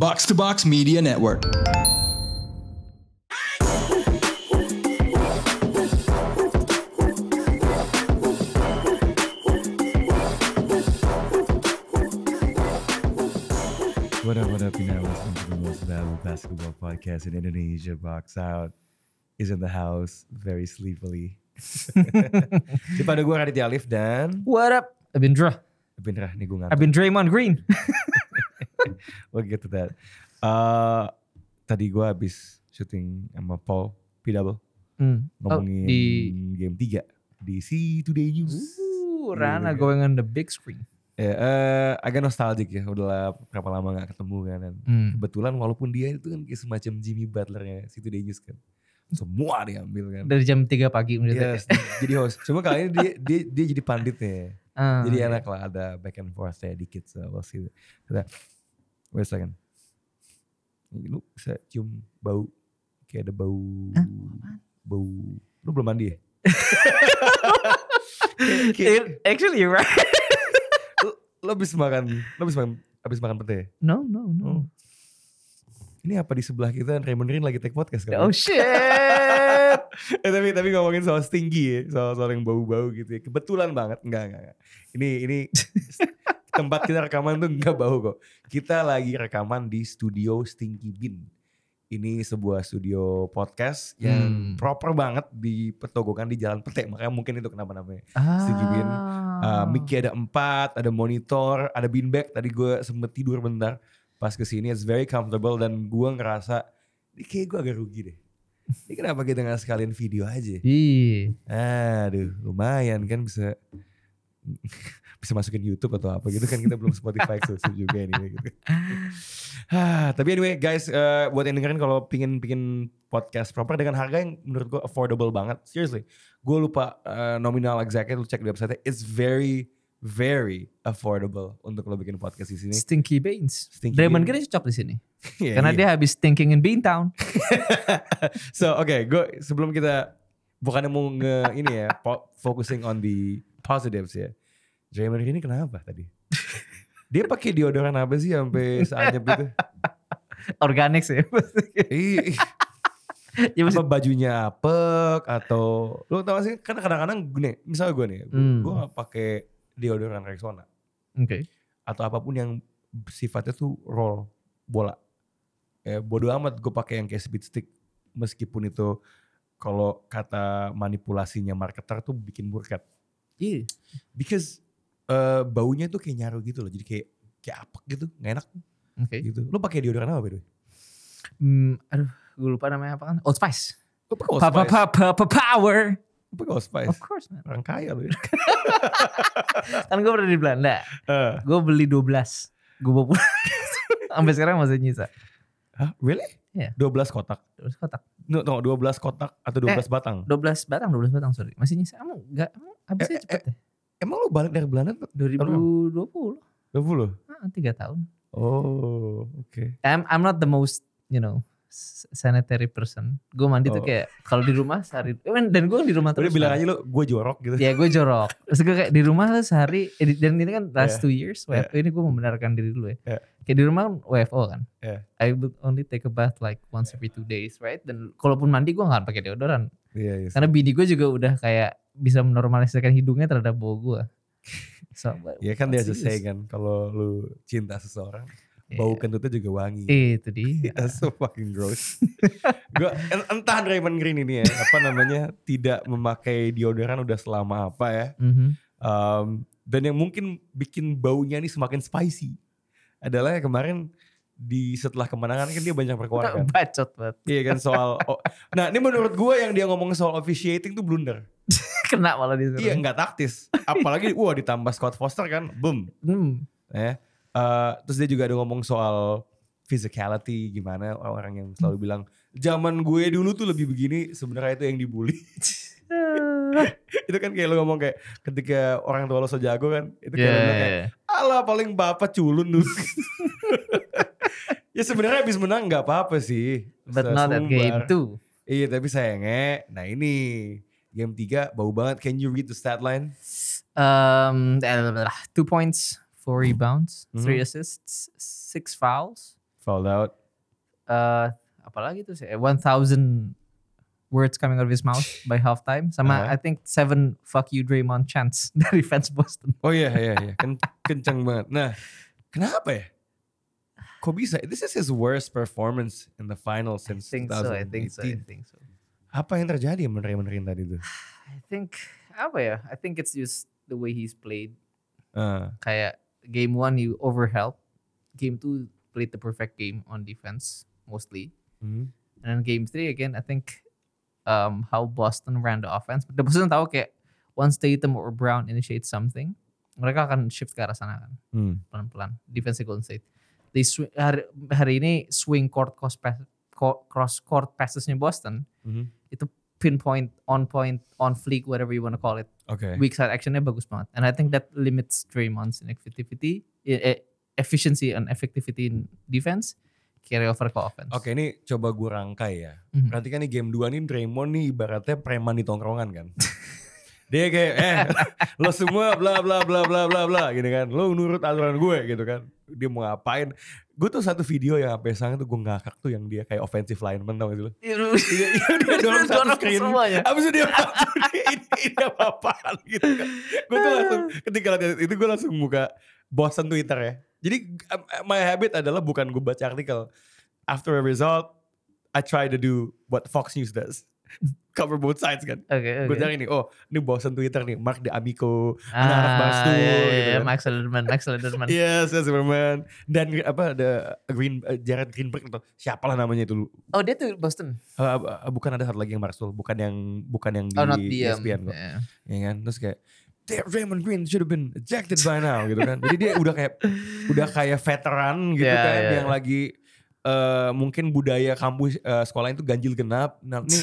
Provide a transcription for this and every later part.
Box to Box Media Network. What up, what up? You're now listening to the most valuable basketball podcast in Indonesia. Box Out is in the house very sleepily. Depan gue Raditya Alif dan What up? I've been Dra. Bener nih gue I've ngantuk. been Draymond Green. We'll get to that. Uh, tadi gue habis syuting sama Paul P Double Hmm. Oh, ngomongin di game 3 di C Today News. Ooh, Iya, Rana iya. going on the big screen. Ya, eh, agak nostalgic ya, udah berapa lama gak ketemu kan. Dan Hmm. Kebetulan walaupun dia itu kan kayak semacam Jimmy Butlernya C Today News kan. Semua diambil kan. Dari jam 3 pagi menurut Yes, jadi host. Cuma kali ini dia dia, dia jadi panditnya. Ah, jadi enak lah ada back and forth ya dikit. So we'll see. Ada, wait a second. Lu bisa cium bau kayak ada bau bau. Lu belum mandi ya? It- Actually you're right. lu, lu habis makan, lu habis makan habis makan pete. No, no, no. Oh. Ini apa di sebelah kita Raymond Green lagi take podcast kan? Oh shit. eh, tapi tapi ngomongin soal stingy ya, soal soal yang bau-bau gitu ya. Kebetulan banget, enggak enggak. enggak. Ini ini tempat kita rekaman tuh enggak bau kok. Kita lagi rekaman di studio Stinky Bean. Ini sebuah studio podcast yang Hmm. proper banget di Petogokan di Jalan Pete. Makanya mungkin itu kenapa namanya. ah. Stinky Bean. Uh, mic-nya ada empat, ada monitor, ada beanbag. Tadi gue sempet tidur bentar pas ke sini. It's very comfortable dan gue ngerasa, ini kayak gue agak rugi deh. Ini kenapa kita nggak sekalian video aja? Iya. Aduh, lumayan kan bisa bisa masukin YouTube atau apa gitu kan kita belum Spotify eksklusif juga ini gitu. Ah, tapi anyway guys, eh, buat yang dengerin kalau pingin pingin podcast proper dengan harga yang menurut gue affordable banget, seriously, gue lupa eh, nominal exactnya, lu cek di website it's very very affordable untuk lo bikin podcast di sini. Stinky Beans. Stinky Draymond Bean. Green cocok di sini. Iya, Karena iya. dia habis thinking in Beantown. so oke, gue sebelum kita bukannya mau nge ini ya, focusing on the positives ya. Green ini kenapa tadi? Dia pakai deodoran apa sih sampai seanyap gitu? Organik sih. Ih, ih, ya apa bajunya apek atau lu tau gak sih? Kan kadang-kadang gue misalnya gue nih, Hmm. gue gak pakai deodoran Rexona Oke. atau apa pun yang sifatnya tuh roll bola. Ya bodo amat gue pakai yang kayak speed stick meskipun itu kalau kata manipulasinya marketer tuh bikin burkat. Iya. Because eh, baunya tuh kayak nyaru gitu loh. Jadi kayak kayak apek gitu, nggak enak Oke. gitu. Lu pakai deodoran apa, Bro? Hmm, aduh, gue lupa namanya apa kan? Old Spice. Lu pakai Old Papa Spice? papa papa power. Lu pakai Old Spice? Of course man. Orang kaya lu. Kan gue pernah di Belanda. Eh, Gue beli 12. Gue bawa pulang. Sampai sekarang masih nyisa. Hah? Really? Iya. 12 kotak? 12 kotak. No, no, 12 kotak atau 12 batang? 12 batang, 12 batang sorry. Masih nyisa. Emang enggak, emang habisnya Eh, cepet ya? Emang lu balik dari Belanda tuh 2020. 20? Ah, 3 tahun. Oh, oke. I'm, I'm not the most, you know, sanitary person. Gue mandi tuh Oh. kayak kalau di rumah sehari dan gue di rumah Udah terus. bilang kan. aja lu, gue jorok gitu. Ya gue jorok. Terus gue kayak di rumah tuh sehari eh, dan ini kan Yeah. last two years WFO ini gue membenarkan diri dulu ya. Yeah. Kayak di rumah kan WFO kan. Yeah. I would only take a bath like once every two days, right? Dan kalaupun mandi gue gak pakai deodoran. Iya, iya. Karena bini gue juga udah kayak bisa menormalisasikan hidungnya terhadap bau gue. So, Ya kan dia just say kan, kalau lu cinta seseorang, Iya. Bau kentutnya juga wangi. Itu dia. That's so fucking gross. Gua en- entah Draymond Green ini ya, apa namanya, tidak memakai deodoran udah selama apa ya. Mhm. Um, dan yang mungkin bikin baunya nih semakin spicy adalah kemarin di setelah kemenangan kan dia banyak berkuar kan. Bacot banget. Iya kan soal oh, Nah, ini menurut gue yang dia ngomong soal officiating tuh blunder. Kena malah disuruh. Iya, nggak taktis. Apalagi wah ditambah Scott Foster kan, boom. Hmm. Ya. Eh, terus dia juga ada ngomong soal physicality gimana orang-orang yang selalu bilang zaman gue dulu tuh lebih begini sebenarnya itu yang dibully itu kan kayak lo ngomong kayak ketika orang tua lo so jago kan itu kayak Yeah, lo kayak Alah paling bapak culun dulu. ya sebenarnya habis menang nggak apa-apa sih. But not at Sesumbar. game 2. Iya tapi sayangnya, nah ini game 3 bau banget. Can you read the stat line? Um, eh, two points, four rebounds, Mhm. three assists, six fouls, Fouled out. eh apalagi tuh sih 1000 words coming out of his mouth by halftime sama Uh-huh. I think seven fuck you Draymond chants dari fans Boston. Oh iya iya iya, Ken- kenceng banget. Nah, kenapa ya? Kok bisa? This is his worst performance in the final I since think so, I think so, I 2018. think so. Apa yang terjadi menurut Raymond Green tadi itu? I think apa ya? I think it's just the way he's played. Ah, Kayak game one you overhelp, game two played the perfect game on defense mostly, hmm. and then game three again I think um, how Boston ran the offense. But Boston tahu kayak once Tatum or Brown initiate something, mereka akan shift ke arah sana kan. Hmm. pelan-pelan defense Golden State. They swing, hari, hari ini swing court cross pass, co- cross court passesnya Boston Mhm. Pinpoint on point on fleek whatever you want to call it Oke. weak side actionnya bagus banget and I think that limits Draymond's eh, eh, efficiency and effectivity in defense carry over ke offense. Oke ini coba gue rangkai ya. Mhm. Berarti kan nih game 2 nih Draymond nih ibaratnya preman di tongkrongan kan. Dia kayak eh lo semua bla bla bla bla bla bla gitu kan. Lo nurut aturan gue gitu kan. Dia mau ngapain. Gue tuh satu video yang sampai sekarang tuh gue ngakak tuh yang dia kayak offensive lineman tau gak sih lo. Iya, iya, dia dorong satu screen. semuanya. Abis itu dia ini, ini apa-apaan gitu kan. Gue tuh langsung ketika lihat itu gue langsung buka Boston Twitter ya. Jadi um, my habit adalah bukan gue baca artikel. After a result, I try to do what Fox News does. Cover both sides kan. Oke Gue oke. cari nih, oh ini Boston Twitter nih, Mark de Amico, anak-anak Ah, Barstool iya, gitu iya, kan. Max Lederman, Max Lederman. Yes, yes, Superman. Dan apa ada Green uh, Jared Greenberg atau siapalah namanya itu. Oh dia tuh Boston. Uh, uh, bukan ada satu lagi yang Barstool, bukan yang bukan yang di Oh um, ESPN kok. yeah. Ya kan? Terus kayak "Damn, Raymond Green should have been ejected by now gitu kan. Jadi dia udah kayak udah kayak veteran gitu Yeah, kan yeah, yang lagi eh, mungkin budaya kampus eh, sekolah itu ganjil genap. Nah, ini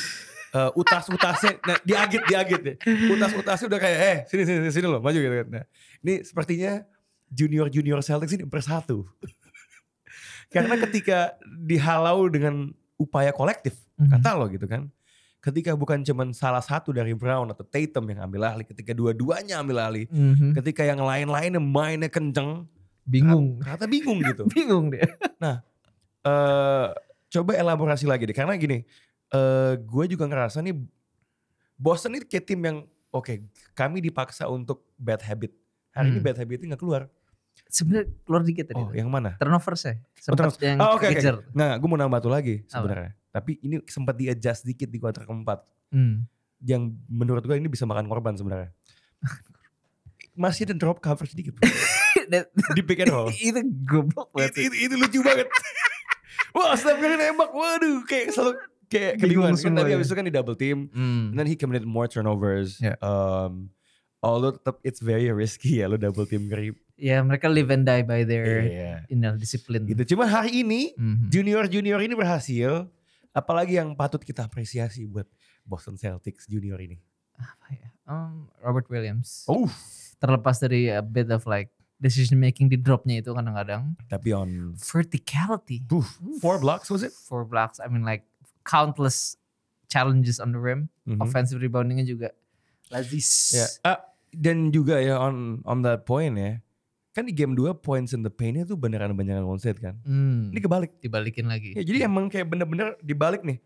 eh, utas-utasnya nah, diagit diagit ya. Utas-utasnya udah kayak eh sini sini sini, loh maju gitu kan. Nah, ini sepertinya junior-junior Celtics ini bersatu. Karena ketika dihalau dengan upaya kolektif, Mhm. kata lo gitu kan. Ketika bukan cuman salah satu dari Brown atau Tatum yang ambil alih, ketika dua-duanya ambil alih, Mhm. ketika yang lain-lainnya mainnya kenceng, Bingung. kata bingung gitu. Bingung dia. eh coba elaborasi lagi deh, karena gini, eh gue juga ngerasa nih Boston ini kayak tim yang oke, kami dipaksa untuk bad habit. Hari ini Hmm. bad habitnya nggak keluar. Sebenarnya keluar dikit tadi. Oh, yang mana? Turnovers ya. Sempat turnovers. yang Oh, oke, oke. kejar. Nggak, gue mau nambah tuh lagi sebenarnya. Tapi ini sempat di-adjust dikit di kuarter keempat. Hmm. Yang menurut gue ini bisa makan korban sebenarnya. Masih ada drop coverage dikit. That- di pick and roll. itu goblok banget. itu, itu, itu lucu banget. Wah, Steph Curry nembak. Waduh, kayak selalu kayak Bingung kebingungan. Kan tadi ya. abis itu kan di double team. Hmm. And then he committed more turnovers. Yeah. Um, although tetap it's very risky ya lo double team Curry. Ya mereka live and die by their Iya. inner discipline. Gitu. Cuma hari ini Mhm. junior-junior ini berhasil. Apalagi yang patut kita apresiasi buat Boston Celtics junior ini. Apa ya? Um, Robert Williams. Oh, Terlepas dari a bit of like decision making di dropnya itu kadang-kadang. tapi on Verticality. Oof, four blocks was it? Four blocks. I mean like countless challenges on the rim. Mhm. Offensive reboundingnya juga lazis. Ya. Ah, dan juga ya on on that point ya. Kan di game 2 points in the paint tuh beneran banyak one set kan. Hmm, Ini kebalik. dibalikin lagi. Ya, jadi emang kayak bener-bener dibalik nih.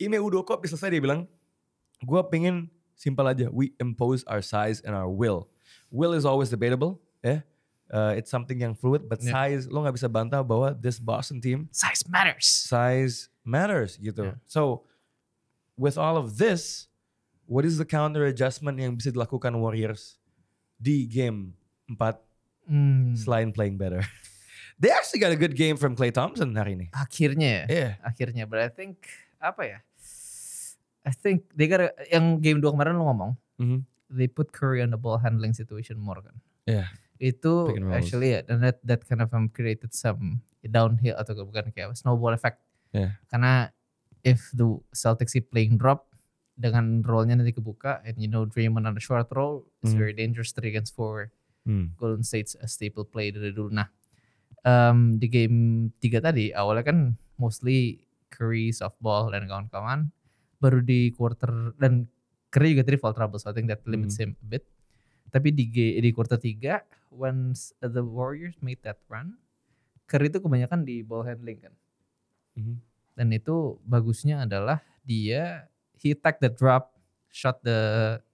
Ime Udoka habis selesai dia bilang, gue pengen simpel aja, we impose our size and our will. Will is always debatable, ya. Uh, it's something yang fluid, but Yeah. size lo nggak bisa bantah bahwa this Boston team Size matters. size matters gitu. Yeah. So with all of this, what is the counter adjustment yang bisa dilakukan Warriors di game 4 Hmm. selain playing better? They actually got a good game from Clay Thompson hari ini. Akhirnya ya. Yeah. akhirnya but I think apa ya I think they gotta yang game 2 kemarin lu ngomong Mhm. they put Curry on the ball handling situation more kan Yeah. itu actually ya dan that, that kind of um, created some downhill atau bukan kayak snowball effect Yeah. karena if the Celtics keep playing drop dengan rollnya nanti kebuka and you know Draymond on the short roll it's Mhm. very dangerous 3 against 4 Hmm. Golden State's a staple play dari dulu. Nah, em, di game 3 tadi awalnya kan mostly Curry softball dan kawan-kawan. Baru di quarter dan Curry juga tadi foul trouble, so I think that limits him a bit. Tapi di di quarter 3 when the Warriors made that run, Curry itu kebanyakan di ball handling kan. Mhm. Dan itu bagusnya adalah dia he attack the drop, shot the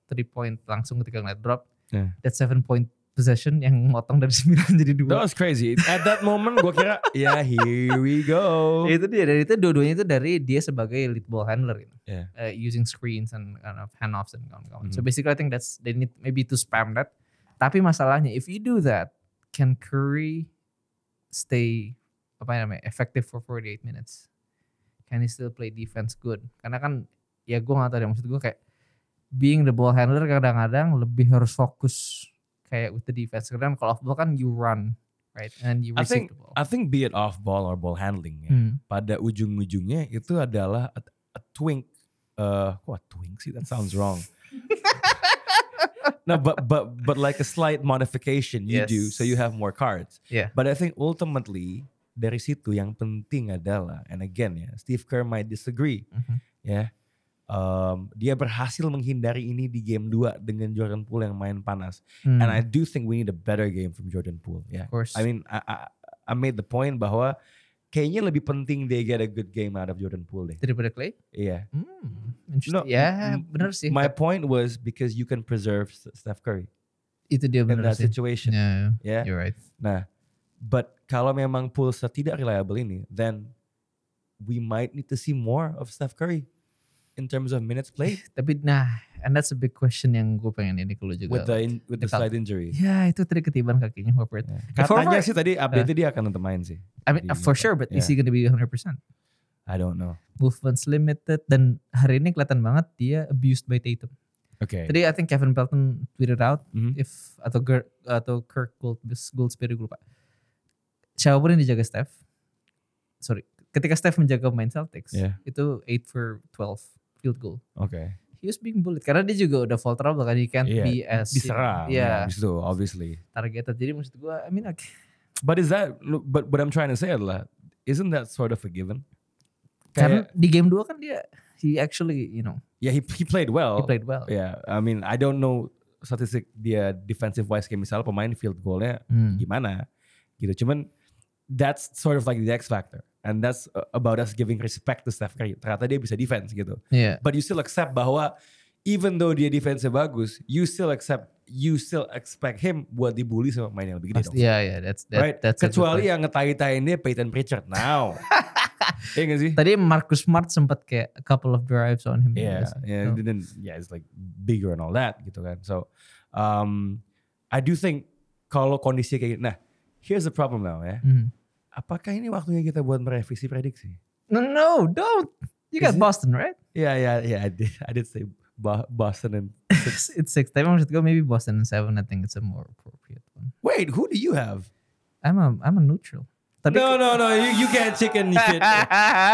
three point langsung ketika ngeliat drop. Yeah. That seven point possession yang motong dari 9 jadi That dua. was crazy. At that moment gue kira, ya here we go. itu dia dan itu dua-duanya itu dari dia sebagai lead ball handler gitu. Yeah. Uh, using screens and kind of handoffs and kawan-kawan. So Mhm. basically I think that's they need maybe to spam that. Tapi masalahnya if you do that, can Curry stay apa namanya effective for 48 minutes? Can he still play defense good? Karena kan ya gue gak tahu deh maksud gue kayak being the ball handler kadang-kadang lebih harus fokus kayak with the defense. Karena kalau off ball kan you run right and you I think the ball. I think be it off ball or ball handling ya. Hmm. Pada ujung-ujungnya itu adalah a, a twink. Uh, what twink sih? That sounds wrong. no, but but but like a slight modification you do so you Yes. have more cards. Yeah. But I think ultimately dari situ yang penting adalah, and again ya, Steve Kerr might disagree, Mhm. ya. Um, dia berhasil menghindari ini di game 2 dengan Jordan Poole yang main panas. Hmm. And I do think we need a better game from Jordan Poole. Yeah. of course. I mean, I, I, I made the point bahwa kayaknya lebih penting they get a good game out of Jordan Poole deh. daripada Clay? Iya. Hmm, interesting. No, ya, benar sih. My point was because you can preserve Steph Curry itu dia in benar that sih. situation. Yeah, Ya. you're right. Nah, but kalau memang Poole tidak reliable ini, then we might need to see more of Steph Curry in terms of minutes played Tapi nah, and that's a big question yang gue pengen ini ke lu juga. with the in- with the slight injury. ya itu tadi ketiban kakinya Horford. Ya. For- Katanya sih tadi update dia akan tetap main sih. I mean for sure, but is Yeah. he gonna be 100%? I don't know. Movement's limited dan hari ini kelihatan banget dia abused by Tatum. Okay. Tadi I think Kevin Pelton tweeted out Mhm. if atau Ger, atau Kirk Gold Goldsberry gue lupa. Siapa pun yang dijaga Steph, sorry, ketika Steph menjaga main Celtics, Yeah. itu 8 for 12 field goal. Okay. He was being bullied karena dia juga udah fall trouble kan, he can't Iya, be as Diserang. yeah, Yeah. Habis itu obviously. targeted. Jadi maksud gue, I mean like, But is that but what I'm trying to say adalah isn't that sort of a given? karena Kayak, di game 2 kan dia he actually you know yeah, he he played well. he played well. Yeah, I mean I don't know statistik dia defensive wise kayak misalnya pemain field goalnya Hmm. gimana gitu. Cuman that's sort of like the X factor. And that's uh, about us giving respect to Steph Curry. Ternyata dia bisa defense gitu. Yeah. But you still accept bahwa even though dia defense bagus, you still accept you still expect him buat dibully sama pemain yang lebih gede yeah, yeah, that's that, right? that's Kecuali yang ngetai-taiin dia Peyton Pritchard. Now. Iya gak sih? Tadi Marcus Smart sempat kayak a couple of drives on him. Yeah, juga sih. yeah, So, then yeah, it's like bigger and all that gitu kan. So, um, I do think kalau kondisi kayak gitu, nah, here's the problem now ya. mhm. Apakah ini waktunya kita buat merevisi prediksi? No, no, don't. You Is got it? Boston, right? Yeah, yeah, yeah. I did, I did say Bo- Boston and it's, it's six. Tapi maksud gue maybe Boston and seven. I think it's a more appropriate one. wait, who do you have? I'm a I'm a neutral. Tapi no, no, no. You, you can't chicken shit.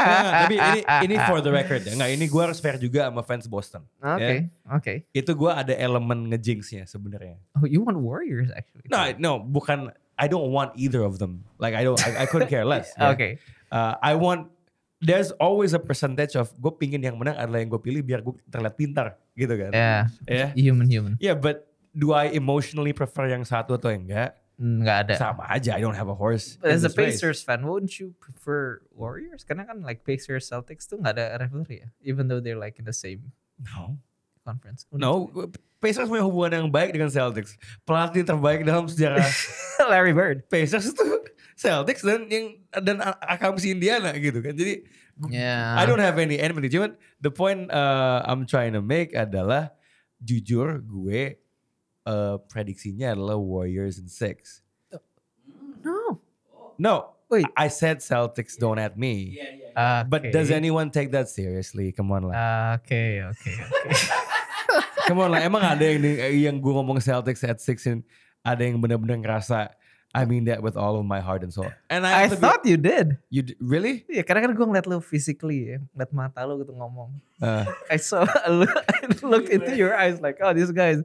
Nah, tapi ini ini for the record ya. Nggak, ini gue harus fair juga sama fans Boston. Okay, okay. Itu gue ada elemen ngejinxnya sebenarnya. Oh, you want Warriors actually? No, no, bukan. I don't want either of them. Like I don't, I, I couldn't care less. ya. Okay. Uh, I want. There's always a percentage of gue pingin yang menang adalah yang gue pilih biar gue terlihat pintar gitu kan. Yeah. Ya. Human, human. Yeah, but do I emotionally prefer yang satu atau yang enggak? Nggak ada. Sama aja. I don't have a horse. But as a this race. Pacers fan, wouldn't you prefer Warriors? Karena kan like Pacers Celtics tuh nggak ada rivalry ya, even though they're like in the same No. Conference. No, Pacers punya hubungan yang baik dengan Celtics. Pelatih terbaik dalam sejarah Larry Bird. Pacers itu Celtics dan yang dan Akamsi Indiana gitu kan. Jadi Yeah. I don't have any enmity. Cuman the point uh, I'm trying to make adalah jujur gue uh, prediksinya adalah Warriors in six. No. No, Wait. I said Celtics don't at me. Uh, But does anyone take that seriously? Come on lah. Oke, oke, oke. Come on lah. Emang ada yang yang gue ngomong Celtics at six and ada yang benar-benar ngerasa I mean that with all of my heart and soul. And I have to be- thought you did. you d- really? Iya, karena kan gue ngeliat lu physically ya, ngeliat mata lu gitu ngomong. Uh, I saw, I look- I looked into your eyes like, oh this guy,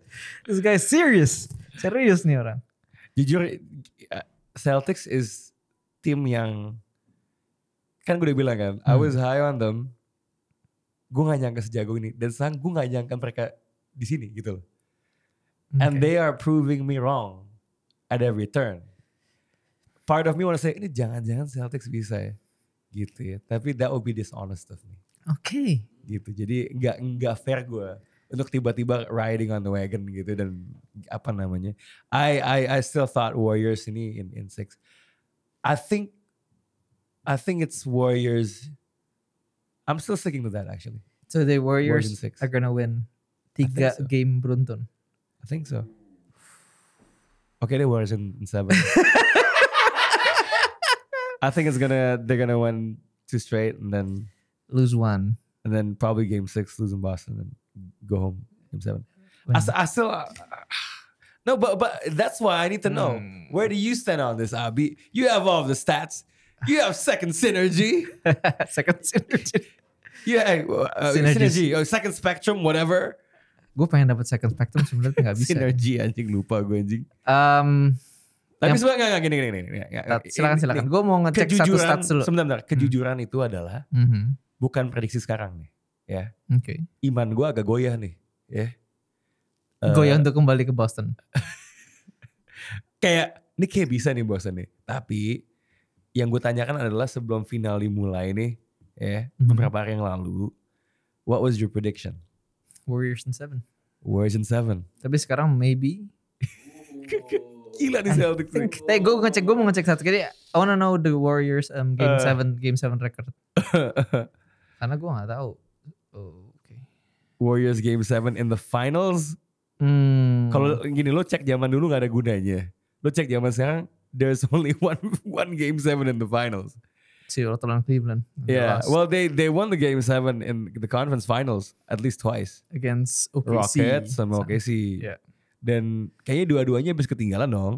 this guy serious, serius nih orang. jujur uh, Celtics is tim yang kan gue udah bilang kan I Hmm. was high on them gue gak nyangka sejago ini dan sekarang gue gak nyangka mereka di sini gitu loh and Oke. they are proving me wrong at every turn part of me wanna say ini jangan-jangan Celtics bisa ya gitu ya. Tapi that would be dishonest of me. Oke. gitu. Jadi nggak nggak fair gue untuk tiba-tiba riding on the wagon gitu dan apa namanya. I I I still thought Warriors ini in in six. I think I think it's Warriors. I'm still sticking to that actually. So the Warriors six. are gonna win tiga so. game beruntun. I think so. Okay, they Warriors in, in seven. I think it's gonna they're gonna win two straight and then Lose one. and then probably game six lose in Boston and go home game seven. I, Win. s- I still uh, no, but but that's why I need to know Hmm. where do you stand on this, Abi? You have all the stats. You have second synergy. Second synergy. Yeah, have uh, synergy, oh, second spectrum, whatever. Gue pengen dapat second spectrum sebenarnya nggak bisa. Synergy anjing lupa gue anjing. Um, Tapi sebenarnya nggak nggak, gini gini gini. ini- silakan silakan. Gue mau ngecek satu stats dulu. sebentar, bentar. Kejujuran itu adalah Mhm. bukan prediksi sekarang nih. Ya, Oke. iman gue agak goyah nih. Ya. Eh, Goyah untuk kembali ke Boston. kayak ini kayak bisa nih Boston nih. Tapi yang gue tanyakan adalah sebelum final dimulai nih, ya Mhm. beberapa hari yang lalu, what was your prediction? Warriors in seven. Warriors in seven. Tapi sekarang maybe. Gila nih Celtics. Tapi gue ngecek, gue mau ngecek satu. Jadi I wanna know the Warriors um, game Uh. seven, game seven record. Karena gue nggak tahu. Oh, Oke. Warriors game 7 in the finals. Hmm. Kalau gini lo cek zaman dulu gak ada gunanya. Lo cek zaman sekarang, there's only one one game 7 in the finals. Waktu lawan Cleveland. Yeah, lost well they they won the game 7 in the conference finals at least twice. against OKC. Rockets sama OKC. Yeah. Dan kayaknya dua-duanya habis ketinggalan dong.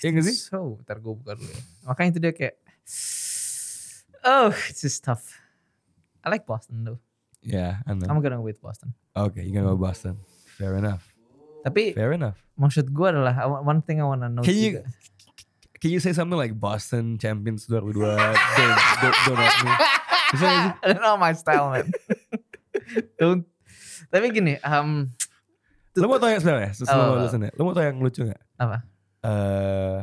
Iya nggak sih? So, ntar gue buka dulu ya. Makanya itu dia kayak, oh, it's just tough. I like Boston though. Yeah, I know. I'm gonna go with Boston. Okay, you're gonna go Boston. Fair enough. Tapi Fair enough. maksud gue adalah one thing I wanna know Can you. Can you say something like Boston champions 2002 don't, don't, don't at me. Nggak? I don't know my style man. don't. Tapi gini, um, Lo mau tau yang sebenarnya? Sebelum oh. lo listen ya. Lo mau tau yang lucu gak? apa? eh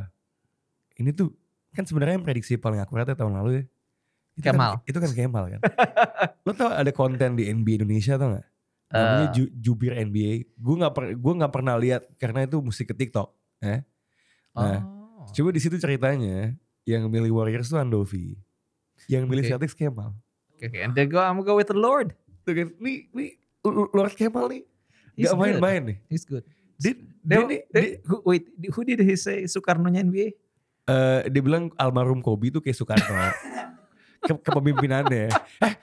ini tuh kan sebenarnya yang prediksi paling akuratnya tahun lalu ya. Itu Kemal. Kan, itu kan Kemal kan. Lo tau ada konten di NBA Indonesia tau gak? Namanya Eh. Ju- Jubir NBA. Gue gak, per, gua nggak pernah lihat karena itu musik ke TikTok. Eh? Nah, oh. Coba di situ ceritanya yang milih Warriors tuh Andovi. Yang milih Oke. Celtics Kemal. Oke, oke. And then go, I'm go with the Lord. Tuh kan, nih, nih Lord Kemal nih. He's Gak main-main nih. He's good. Dia, Dia, dia, nih, dia- dia, who- wait, who did he say Soekarno-nya NBA? eh, dia bilang almarhum Kobe tuh kayak Soekarno. ke, kepemimpinannya. Eh,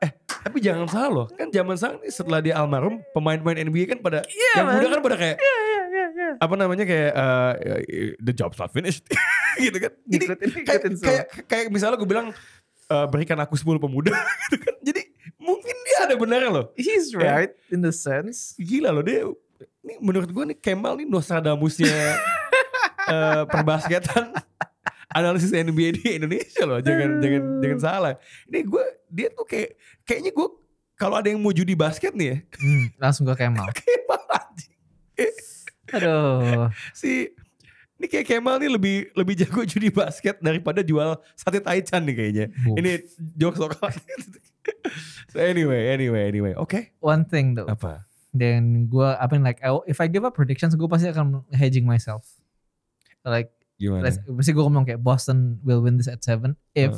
eh, tapi jangan salah loh. Kan zaman sekarang setelah dia almarhum, pemain-pemain NBA kan pada, yang man. muda kan pada kayak, Yeah, yeah, yeah, yeah. Apa namanya kayak, eh, the job's not finished. gitu kan. Jadi Ngikutin, kayak, ngikutin semua. kayak, kayak misalnya gue bilang, eh, berikan aku 10 pemuda. gitu kan. Jadi mungkin dia ada benarnya loh. He's right in the sense. Gila loh dia. Ini menurut gue nih Kemal nih Nostradamusnya eh, perbasketan analisis NBA di Indonesia loh. Jangan jangan jangan salah. Ini gue dia tuh kayak kayaknya gue kalau ada yang mau judi basket nih ya Hmm, langsung ke Kemal. Kemal anjing. Aduh. Si ini kayak Kemal nih lebih lebih jago judi basket daripada jual sate taichan nih kayaknya. Buff. Ini jokes lokal. so anyway, anyway, anyway. Oke. One thing though. Apa? Dan gue, apa yang like, I- if I give up predictions, gue pasti akan hedging myself. Like, Gimana? pasti gue ngomong kayak Boston will win this at seven if.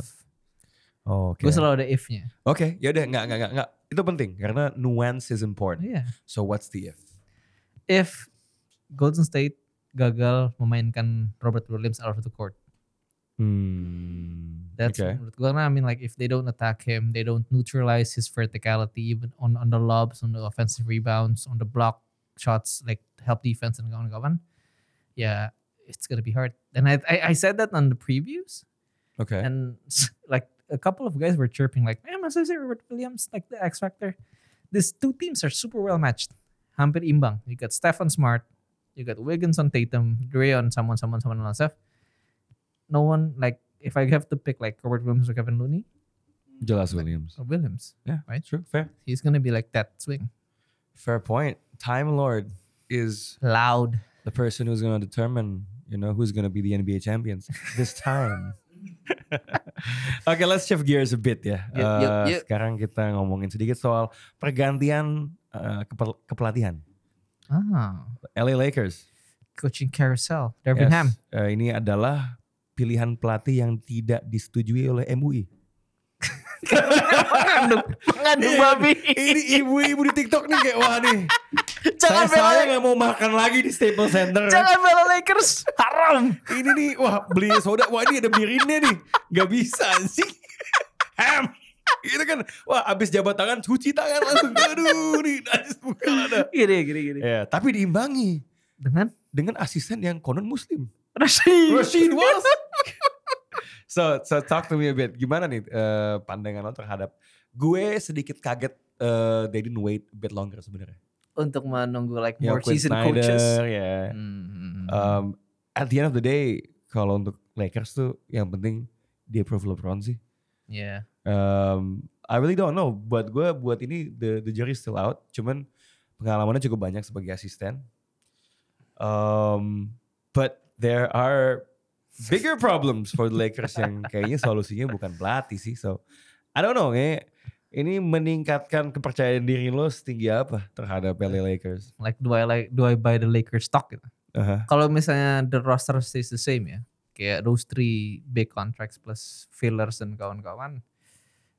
Oh, Oke. Gue selalu ada if-nya. Oke, yaudah nggak nggak nggak nggak. Itu penting karena nuance is important. Iya. So what's the if? If Golden State gagal memainkan Robert Williams out of the court. Hmm. That's okay. menurut gue karena I mean like if they don't attack him, they don't neutralize his verticality even on on the lobs, on the offensive rebounds, on the block shots, like help defense and kawan-kawan. Yeah, it's gonna be hard. And I I, I said that on the previews, Okay. and like a couple of guys were chirping like, "Man, masa sih Robert Williams like the X factor?" These two teams are super well matched. Hampir imbang. You got Stefan Smart, you got Wiggins on Tatum, Dre on someone, someone, someone on Steph. No one like if I have to pick like Robert Williams or Kevin Looney Jelas Williams. or Williams, Yeah, Right. True. Fair. he's gonna be like that swing. Fair point. Time Lord is Loud. the person who's going to determine, you know, who's going to be the NBA champions this time. okay, let's shift gears a bit ya. Yuk, yuk, Eh, yuk. Sekarang kita ngomongin sedikit soal pergantian eh, kepel- kepelatihan. Ah, LA Lakers. coaching carousel, Darvin Ham. Yes, eh, ini adalah pilihan pelatih yang tidak disetujui oleh MUI. mengandung, mengandung babi. ini ibu-ibu di TikTok nih kayak wah nih. Jangan saya saya bela, nggak mau makan lagi di Staples Center. jangan bela Lakers, haram. Ini nih wah beli soda wah ini ada birinnya nih. Gak bisa sih. Ham. Gitu kan. Wah abis jabat tangan cuci tangan langsung. Aduh nih najis bukan ada. Gini, gini, gini. Ya, tapi diimbangi Dengan dengan asisten yang konon muslim. Rashid. Rashid was. so, so talk to me a bit. Gimana nih eh, pandangan lo terhadap gue sedikit kaget eh, they didn't wait a bit longer sebenarnya. Untuk menunggu like Ya, more Quinn seasoned Snyder, coaches. ya. Hmm. Um, at the end of the day, kalau untuk Lakers tuh yang penting dia approve LeBron sih. yeah. Um, I really don't know. Buat gue, buat ini the the jury still out. Cuman pengalamannya cukup banyak sebagai asisten. Um, but there are bigger problems for the Lakers yang kayaknya solusinya bukan pelatih sih. So I don't know. Kayak ini meningkatkan kepercayaan diri lo setinggi apa terhadap LA Lakers? Like do I like do I buy the Lakers stock gitu? Aha. Kalau misalnya the roster stays the same ya, kayak those three big contracts plus fillers dan kawan-kawan,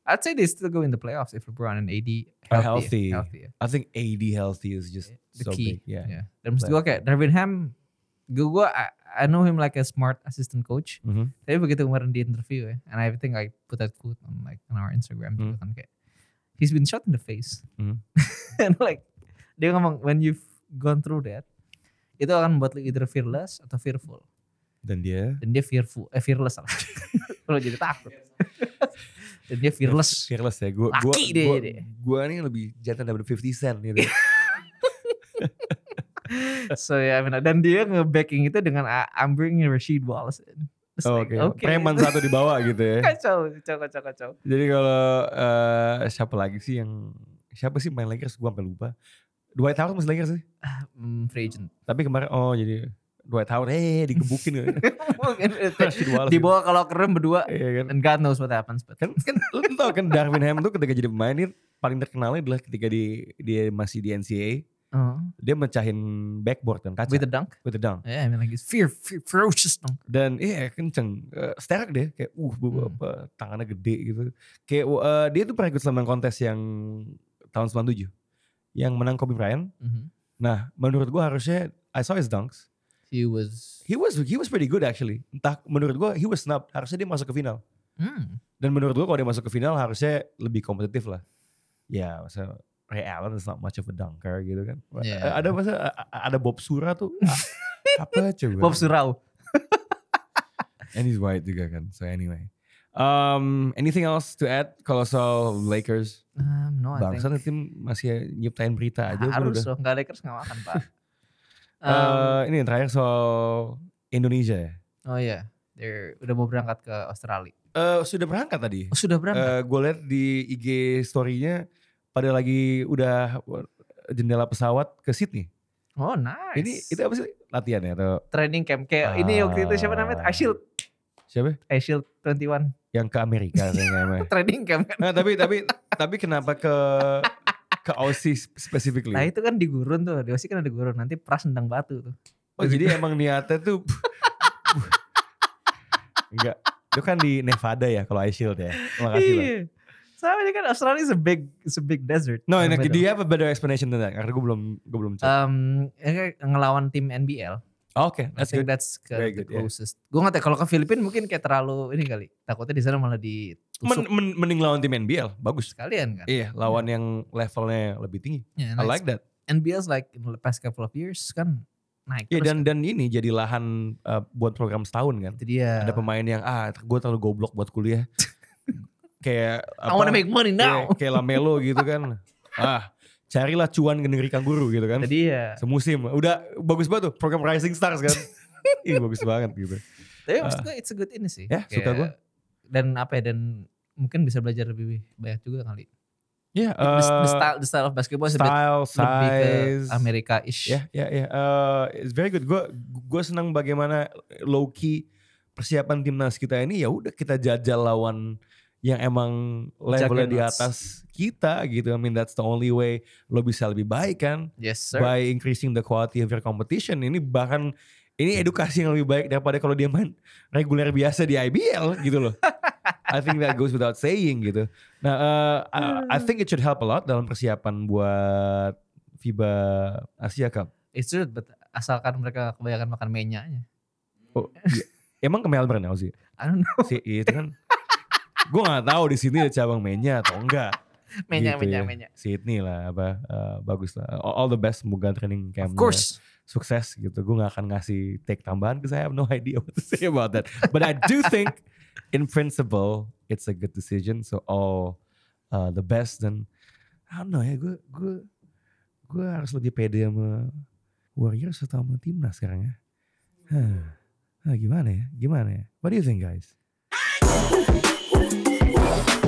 I'd say they still go in the playoffs if LeBron and AD Are healthy. healthy. healthy. I think AD healthy is just The so key. big. Yeah. Yeah. Dan maksud gue kayak Darvin Ham, gue, gue I, I know him like a smart assistant coach. Mhm. Tapi begitu kemarin di interview ya, and I think I put that quote on like on our Instagram juga Hmm. kan kayak, he's been shot in the face. Hmm. and like dia ngomong when you've gone through that, itu akan membuat lu either fearless atau fearful. Dan dia Dan dia fearful, eh fearless salah. Kalau jadi takut. Dan dia fearless. fearless ya. Gua gua Laki gua, dia. gua nih lebih jantan daripada 50 cent gitu. so ya, yeah, dan dia nge-backing itu dengan "I- I'm bringing Rashid Wallace in. It's Oh, like, Oke, preman satu di bawah gitu ya. kacau, kacau, kacau, kacau. Jadi kalau eh, siapa lagi sih yang siapa sih main Lakers gua sampai lupa. Dwight Howard masih Lakers sih. Hmm, free agent. Tapi kemarin oh jadi Dwight Howard eh digebukin Wallace. dibawa ke locker room berdua. Iya kan. and God knows what happens but Kan kan lu tau kan Darvin Ham tuh ketika jadi pemain dia paling terkenalnya adalah ketika di dia masih di NCAA uh, dia mecahin backboard kan kaca. With a dunk? With a dunk. yeah I mean like it's fear, fear ferocious dunk. Dan iya kenceng. Uh, sterk deh kayak uh bu- Hmm. apa tangannya gede gitu. Kayak uh, dia tuh pernah ikut slam dunk contest yang tahun 97 yang menang Kobe Bryant. Mhm. nah menurut gua harusnya I saw his dunks he was he was he was pretty good actually entah menurut gua he was snubbed harusnya dia masuk ke final hmm, dan menurut gua kalau dia masuk ke final harusnya lebih kompetitif lah ya masa Ray Allen is not much of a dunker gitu kan Yeah. ada masa ada Bob Sura tuh A- apa coba Bob Surau And he's white juga kan. So anyway. Um, anything else to add kalau soal Lakers? um, no I Bangsa think tim masih nyiptain berita aja. harus udah. dong nggak Lakers nggak makan pak Um, Eh, ini yang terakhir soal Indonesia ya. oh iya They're udah mau berangkat ke Australia Eh, sudah berangkat tadi. oh sudah berangkat gue lihat di IG story-nya pada lagi udah jendela pesawat ke Sydney. oh nice Ini itu apa sih latihan ya atau training camp kayak ini waktu itu siapa namanya Ah. Shield siapa? Shield 21 Yang ke Amerika kayaknya. training camp kan Nah, tapi tapi tapi kenapa ke ke Aussie specifically? Nah itu kan di gurun tuh, di Aussie kan ada gurun. Nanti pras nendang batu tuh. Oh jadi emang niatnya tuh enggak. Itu kan di Nevada ya kalau Ice Shield ya. Makasih lah. Iya. Soalnya kan Australia is a big, is a big desert. No, in the and middle. do you have a better explanation than that? Karena gue belum gue belum cek. Um, ini ngelawan tim NBL. Oke, I that's think good. that's ke, Very the good, yeah. closest. Gue nggak tahu kalau ke Filipina mungkin kayak terlalu ini kali. Takutnya di sana malah Men, ditusuk men- mending lawan tim NBL, bagus. sekalian kan. Iya, lawan yang levelnya lebih tinggi. Yeah, I like that. NBL's like in the past couple of years kan naik Iya dan dan ini jadi lahan uh, buat program setahun kan. Itu dia. Ada pemain yang ah gue terlalu goblok buat kuliah. kayak I wanna make money Iya, now. kayak Lamelo gitu kan. Ah, carilah cuan ke negeri kanguru gitu kan. Itu dia. Semusim. Udah bagus banget tuh program Rising Stars kan. Ih bagus banget gitu. Tapi maksud gue it's a good ini sih. Ya, suka Kayak- gua. Dan apa ya, dan mungkin bisa belajar lebih banyak juga kali. Iya, the, the eh, style, the style of basketball is a bit style, lebih ke size. Amerika-ish. Ya, ya, ya. Eh, it's very good. Gue gue senang bagaimana low key persiapan timnas kita ini ya udah kita jajal lawan yang emang levelnya di atas kita gitu. I mean that's the only way lo bisa lebih baik kan Yes sir. by increasing the quality of your competition. Ini bahkan ini edukasi yang lebih baik daripada kalau dia main reguler biasa di IBL gitu loh. I think that goes without saying gitu. Nah, uh, I, I think it should help a lot dalam persiapan buat FIBA Asia Cup. It's true, but asalkan mereka kebanyakan makan menyanya. Oh, iya. Emang ke Melbourne ya sih? I don't know. Si itu kan gue nggak tahu di sini ada cabang menya atau enggak. Menya, Gitu menya, ya. menya. Sydney lah apa uh, bagus lah. All, all the best semoga training Of campnya course. sukses gitu. Gue gak akan ngasih take tambahan because I have no idea what to say about that. But I do think in principle it's a good decision. So all uh, the best dan I don't know ya gue gue gue harus lebih pede sama Warriors atau sama timnas sekarang ya. Huh. Ah, gimana ya? Gimana ya? What do you think guys? Bye.